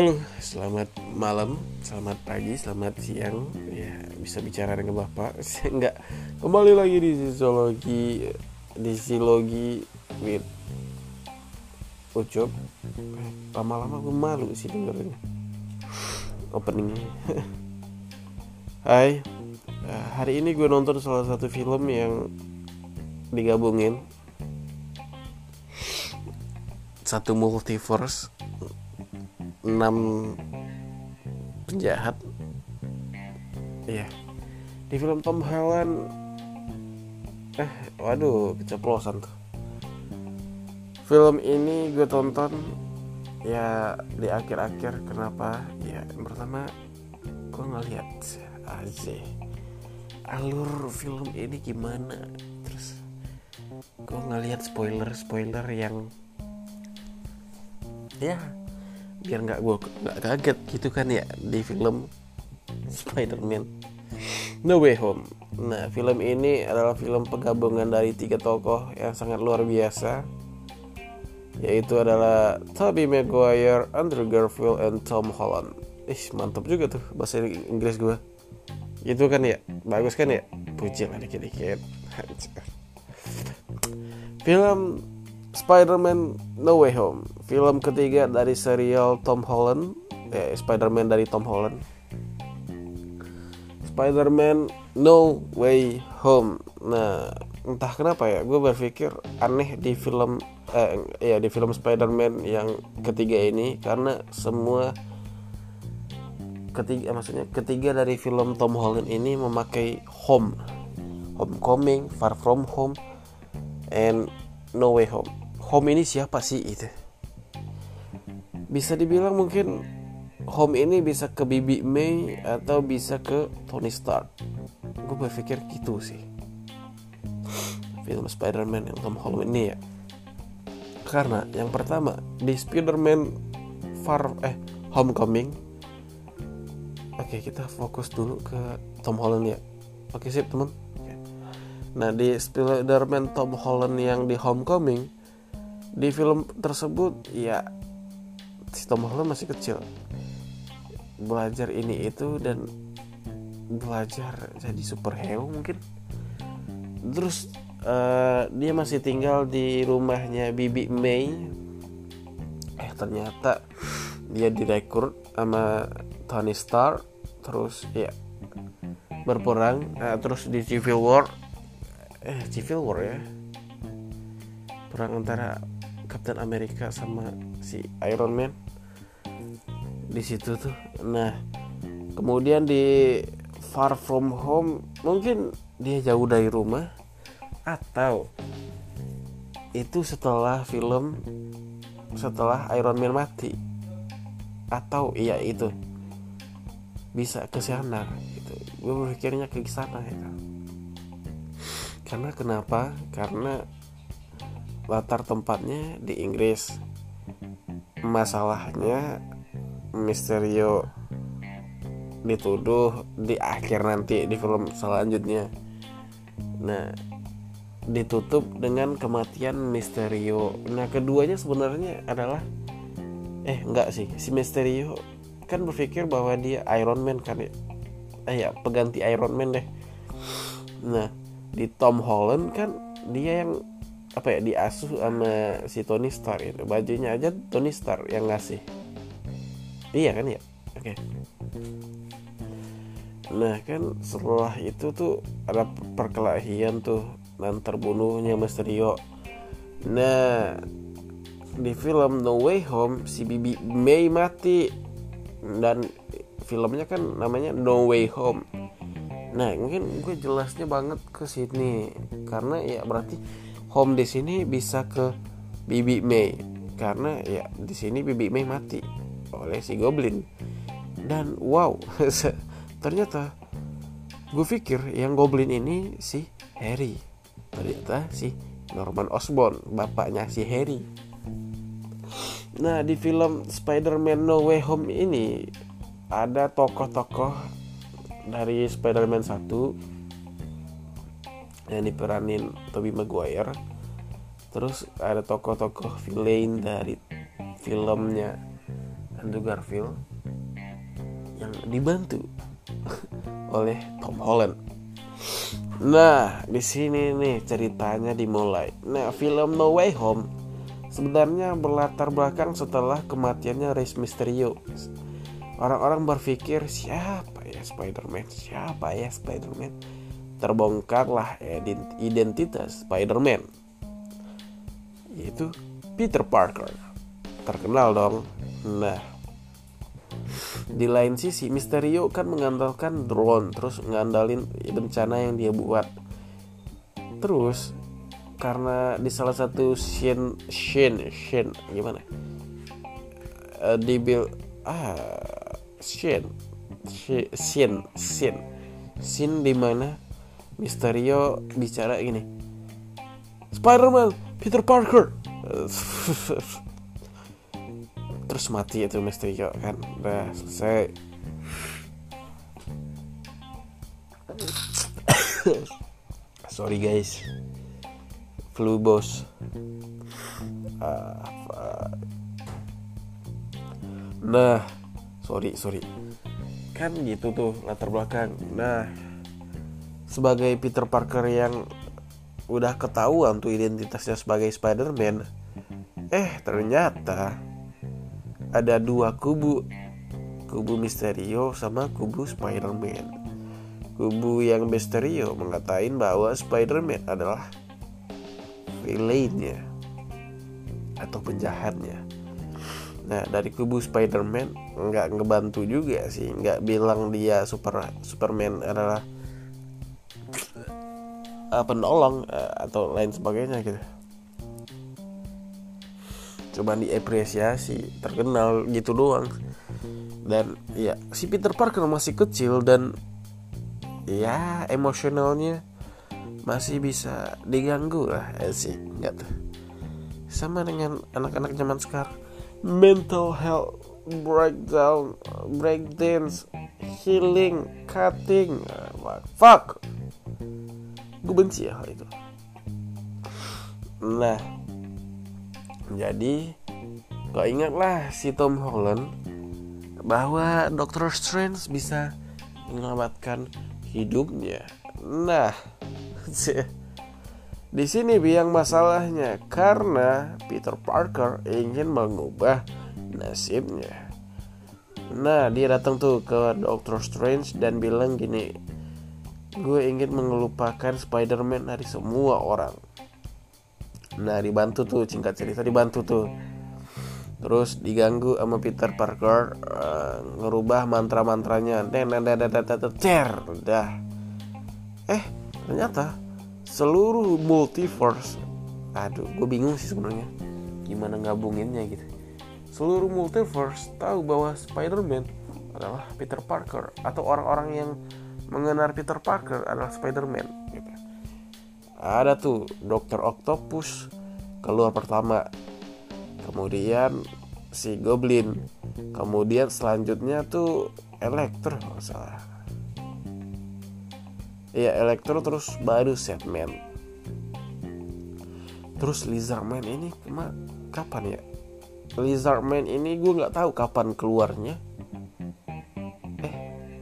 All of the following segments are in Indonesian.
Halo, selamat malam, selamat pagi, selamat siang. Ya, bisa bicara dengan Bapak. Enggak. Kembali lagi di sisiologi di sisiologi with Ucup. Lama-lama gue malu sih dengerin openingnya. Hai, hari ini gue nonton salah satu film yang digabungin satu multiverse 6 penjahat. Iya. Di film Tom Holland eh waduh keceplosan tuh. Film ini gue tonton ya di akhir-akhir. Kenapa? Ya yang pertama gue ngeliat aja alur film ini gimana. Terus gue ngeliat spoiler spoiler yang ya biar nggak gue nggak kaget gitu kan ya di film Spider-Man No Way Home. Nah, film ini adalah film penggabungan dari tiga tokoh yang sangat luar biasa, yaitu adalah Tobey Maguire, Andrew Garfield, and Tom Holland. Ih, mantap juga tuh bahasa Inggris gue. Itu kan ya, bagus kan ya? Puji lah dikit-dikit. film Spider-Man No Way Home, film ketiga dari serial Tom Holland, eh, Spider-Man dari Tom Holland. Spider-Man No Way Home. Nah, entah kenapa ya, gue berpikir aneh di film, eh, ya di film Spider-Man yang ketiga ini karena semua ketiga, maksudnya ketiga dari film Tom Holland ini memakai home, Homecoming, Far From Home, and No Way Home home ini siapa sih itu? Bisa dibilang mungkin home ini bisa ke Bibi May atau bisa ke Tony Stark. Gue berpikir gitu sih. Film Spider-Man yang Tom Holland ini ya. Karena yang pertama di Spider-Man Far eh Homecoming. Oke kita fokus dulu ke Tom Holland ya. Oke sip teman. Nah di Spider-Man Tom Holland yang di Homecoming di film tersebut ya si Tom Holland masih kecil. Belajar ini itu dan belajar jadi superhero mungkin. Terus uh, dia masih tinggal di rumahnya Bibi May. Eh ternyata dia direkrut sama Tony Stark terus ya berperang uh, terus di Civil War. Eh Civil War ya. Perang antara Captain America sama si Iron Man. Di situ tuh. Nah kemudian di Far From Home mungkin dia jauh dari rumah atau itu setelah film setelah Iron Man mati atau iya itu bisa ke sana gitu. Gue berpikirnya ke sana gitu karena kenapa? Karena latar tempatnya di Inggris. Masalahnya Misterio dituduh di akhir nanti di film selanjutnya. Nah ditutup dengan kematian Misterio nah keduanya sebenarnya adalah eh enggak sih si Misterio kan berpikir bahwa dia Iron Man kan ya? Eh ya peganti Iron Man deh. Nah di Tom Holland kan dia yang apa ya diasuh sama si Tony Stark itu. Bajunya aja Tony Stark yang ngasih. Iya kan ya? Oke. Okay. nah kan setelah itu tuh ada perkelahian tuh dan terbunuhnya Mysterio nah di film No Way Home si Bibi May mati. Dan filmnya kan namanya No Way Home. Nah mungkin gue jelasnya banget ke sini karena ya berarti home di sini bisa ke Bibi May. Karena ya di sini Bibi May mati oleh si Goblin. Dan wow ternyata gue pikir yang Goblin ini si Harry. Ternyata si Norman Osborn bapaknya si Harry. Nah di film Spider-Man No Way Home ini ada tokoh-tokoh dari Spider-Man 1 yang diperanin Tobey Maguire terus ada tokoh-tokoh villain dari filmnya Andrew Garfield yang dibantu oleh Tom Holland. Nah, di sini nih ceritanya dimulai. Nah, film No Way Home sebenarnya berlatar belakang setelah kematiannya Rey Mysterio. Orang-orang berpikir siapa ya Spider-Man? Siapa ya Spider-Man? Terbongkarlah identitas Spider-Man. Yaitu Peter Parker. Terkenal dong. Nah, di lain sisi Misterio kan mengandalkan drone terus ngandalin bencana yang dia buat terus karena di salah satu scene scene scene gimana uh, di bil ah scene scene scene scene di mana Misterio bicara gini Spider-Man Peter Parker. Terus mati itu Mysterio kan. Udah selesai. Sorry guys. Flu bos. Uh, nah sorry sorry. Kan gitu tuh latar belakang. Nah sebagai Peter Parker yang udah ketahuan tuh identitasnya sebagai Spider-Man eh ternyata ada dua kubu. Kubu Misterio sama kubu Spider-Man. Kubu yang Misterio mengatakan bahwa Spider-Man adalah villainnya atau penjahatnya. Nah dari kubu Spider-Man nggak ngebantu juga sih. Nggak bilang dia super Superman adalah uh, penolong uh, atau lain sebagainya gitu. Cuman diapresiasi terkenal gitu doang. Dan ya si Peter Parker masih kecil dan ya emosionalnya masih bisa diganggu lah eh, sih nggak tuh sama dengan anak-anak zaman sekarang. Mental health breakdown breakdance healing cutting uh, fuck gue benci ya hal itu nah jadi kau ingatlah si Tom Holland bahwa Doctor Strange bisa menyelamatkan hidupnya. Nah, di sini biang masalahnya karena Peter Parker ingin mengubah nasibnya. Nah, dia datang tuh ke Doctor Strange dan bilang gini, gue ingin mengelupakan Spider-Man dari semua orang. Nah dibantu tuh singkat cerita dibantu tuh. Terus diganggu sama Peter Parker uh, ngerubah mantra-mantranya. Cer dah eh ternyata seluruh multiverse aduh gue bingung sih sebenarnya gimana gabunginnya gitu. Seluruh multiverse tahu bahwa Spider-Man adalah Peter Parker atau orang-orang yang mengenal Peter Parker adalah Spider-Man gitu. Ada tuh Dokter Octopus keluar pertama kemudian si Goblin kemudian selanjutnya tuh Electro salah. Iya Electro terus baru Setman terus Lizardman ini kema kapan ya? Lizardman ini gue nggak tahu kapan keluarnya. Eh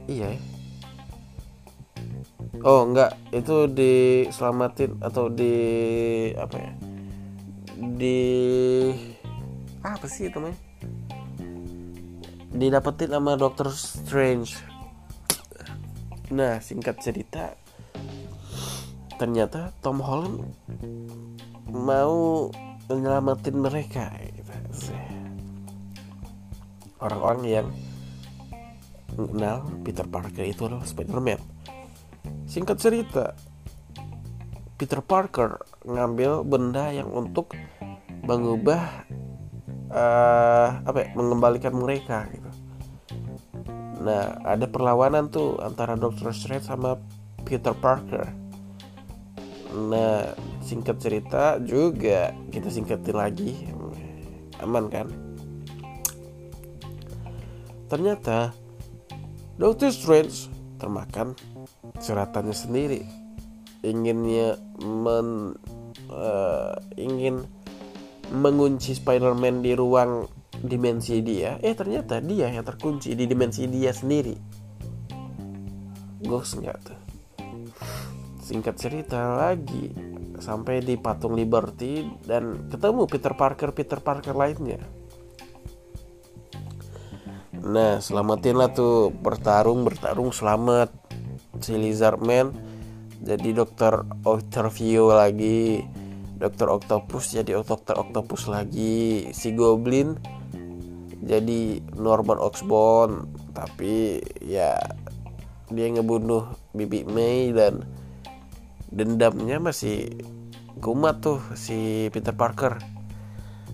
iya ya oh enggak. Itu diselamatin atau di apa ya? Di apa sih itu namanya didapetin sama Doctor Strange. Nah singkat cerita ternyata Tom Holland mau menyelamatin mereka gitu. orang-orang yang mengenal Peter Parker itu adalah Spider-Man Singkat cerita, Peter Parker ngambil benda yang untuk mengubah uh, apa ya, mengembalikan mereka gitu. Nah, ada perlawanan tuh antara Doctor Strange sama Peter Parker. Nah, singkat cerita juga kita singkatin lagi. Aman kan? Ternyata Doctor Strange termakan ceratannya sendiri. Inginnya men uh, ingin mengunci Spider-Man di ruang dimensi dia. Eh ternyata dia yang terkunci di dimensi dia sendiri. Ghost nggak tuh? Singkat cerita lagi sampai di patung Liberty dan ketemu Peter Parker Peter Parker lainnya nah selamatin lah tuh. Bertarung bertarung selamat. Si Lizardman jadi dokter Octavio lagi. Dokter Octopus jadi dokter Octopus lagi. Si Goblin jadi Norman Osborn. Tapi ya dia ngebunuh Bibi May dan dendamnya masih kumat tuh si Peter Parker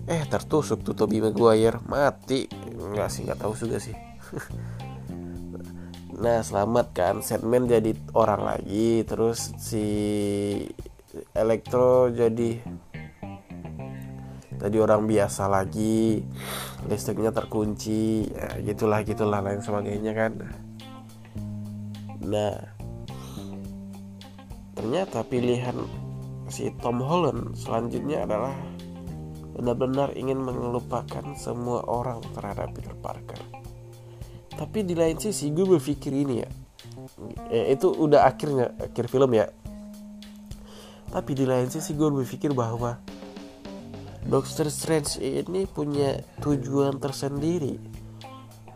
eh tertusuk tuh Tobey Maguire. Mati. Nggak sih nggak tahu juga sih. Nah selamat kan. Sandman jadi orang lagi terus si Electro jadi tadi orang biasa lagi. Listriknya terkunci. Ya, gitulah gitulah lain sebagainya kan. Nah ternyata pilihan si Tom Holland selanjutnya adalah benar-benar ingin mengelupakan semua orang terhadap Peter Parker. Tapi di lain sisi gue berpikir ini ya, ya itu udah akhirnya akhir film ya. Tapi di lain sisi gue berpikir bahwa Doctor Strange ini punya tujuan tersendiri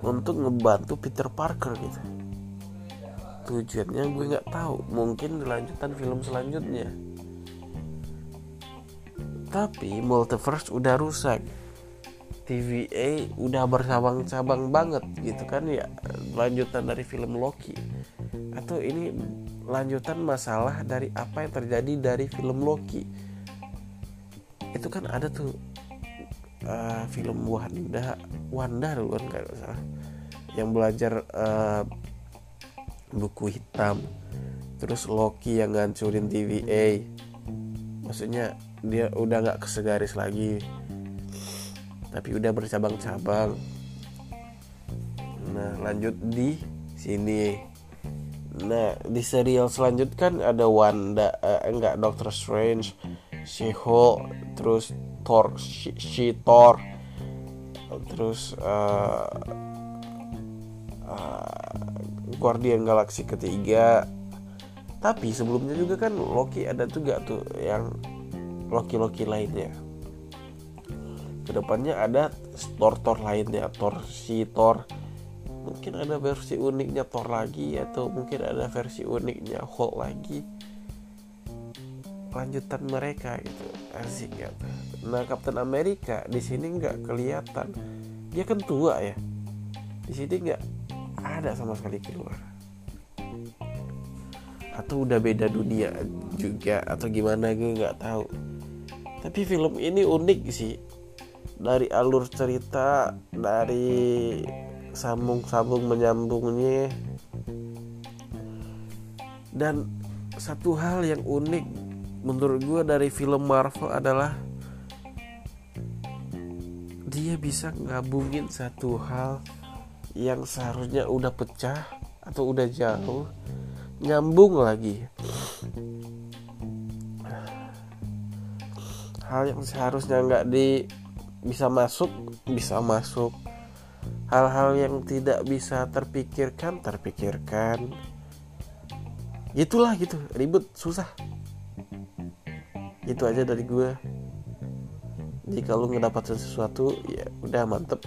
untuk ngebantu Peter Parker gitu. Tujuannya gue nggak tahu. Mungkin dilanjutan film selanjutnya tapi multiverse udah rusak. TVA udah bercabang-cabang banget gitu kan ya lanjutan dari film Loki. Atau ini lanjutan masalah dari apa yang terjadi dari film Loki. Itu kan ada tuh uh, film Wanda Wanda dulu kan kalau salah. Yang belajar uh, buku hitam. Terus Loki yang ngancurin TVA maksudnya dia udah nggak kesegaris lagi. Tapi udah bercabang-cabang. Nah lanjut di sini. Nah di serial selanjutnya kan ada Wanda eh, enggak Doctor Strange She-Hulk terus Thor She, She Thor terus uh, uh, Guardian Galaxy ketiga. Tapi sebelumnya juga kan Loki ada juga tuh yang Loki-Loki lainnya. Ke depannya ada Thor Thor lainnya Thor si Thor. Mungkin ada versi uniknya Thor lagi atau mungkin ada versi uniknya Hulk lagi. Lanjutan mereka gitu asik ya. Nah Captain America di sini nggak kelihatan. Dia kan tua ya. Di sini nggak ada sama sekali keluar. Atau udah beda dunia juga atau gimana gue nggak tahu tapi film ini unik sih. Dari alur cerita dari sambung-sambung menyambungnya. Dan satu hal yang unik menurut gue dari film Marvel adalah dia bisa ngabungin satu hal yang seharusnya udah pecah atau udah jauh nyambung lagi hal yang seharusnya nggak di bisa masuk bisa masuk. Hal-hal yang tidak bisa terpikirkan terpikirkan. Itulah gitu ribet susah. Itu aja dari gue jika lu ngedapatkan sesuatu ya udah mantep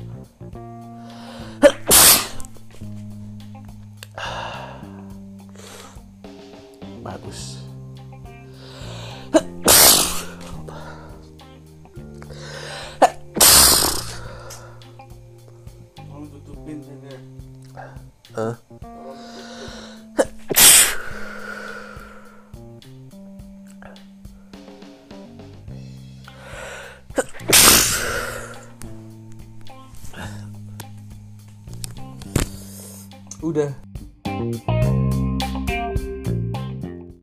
udah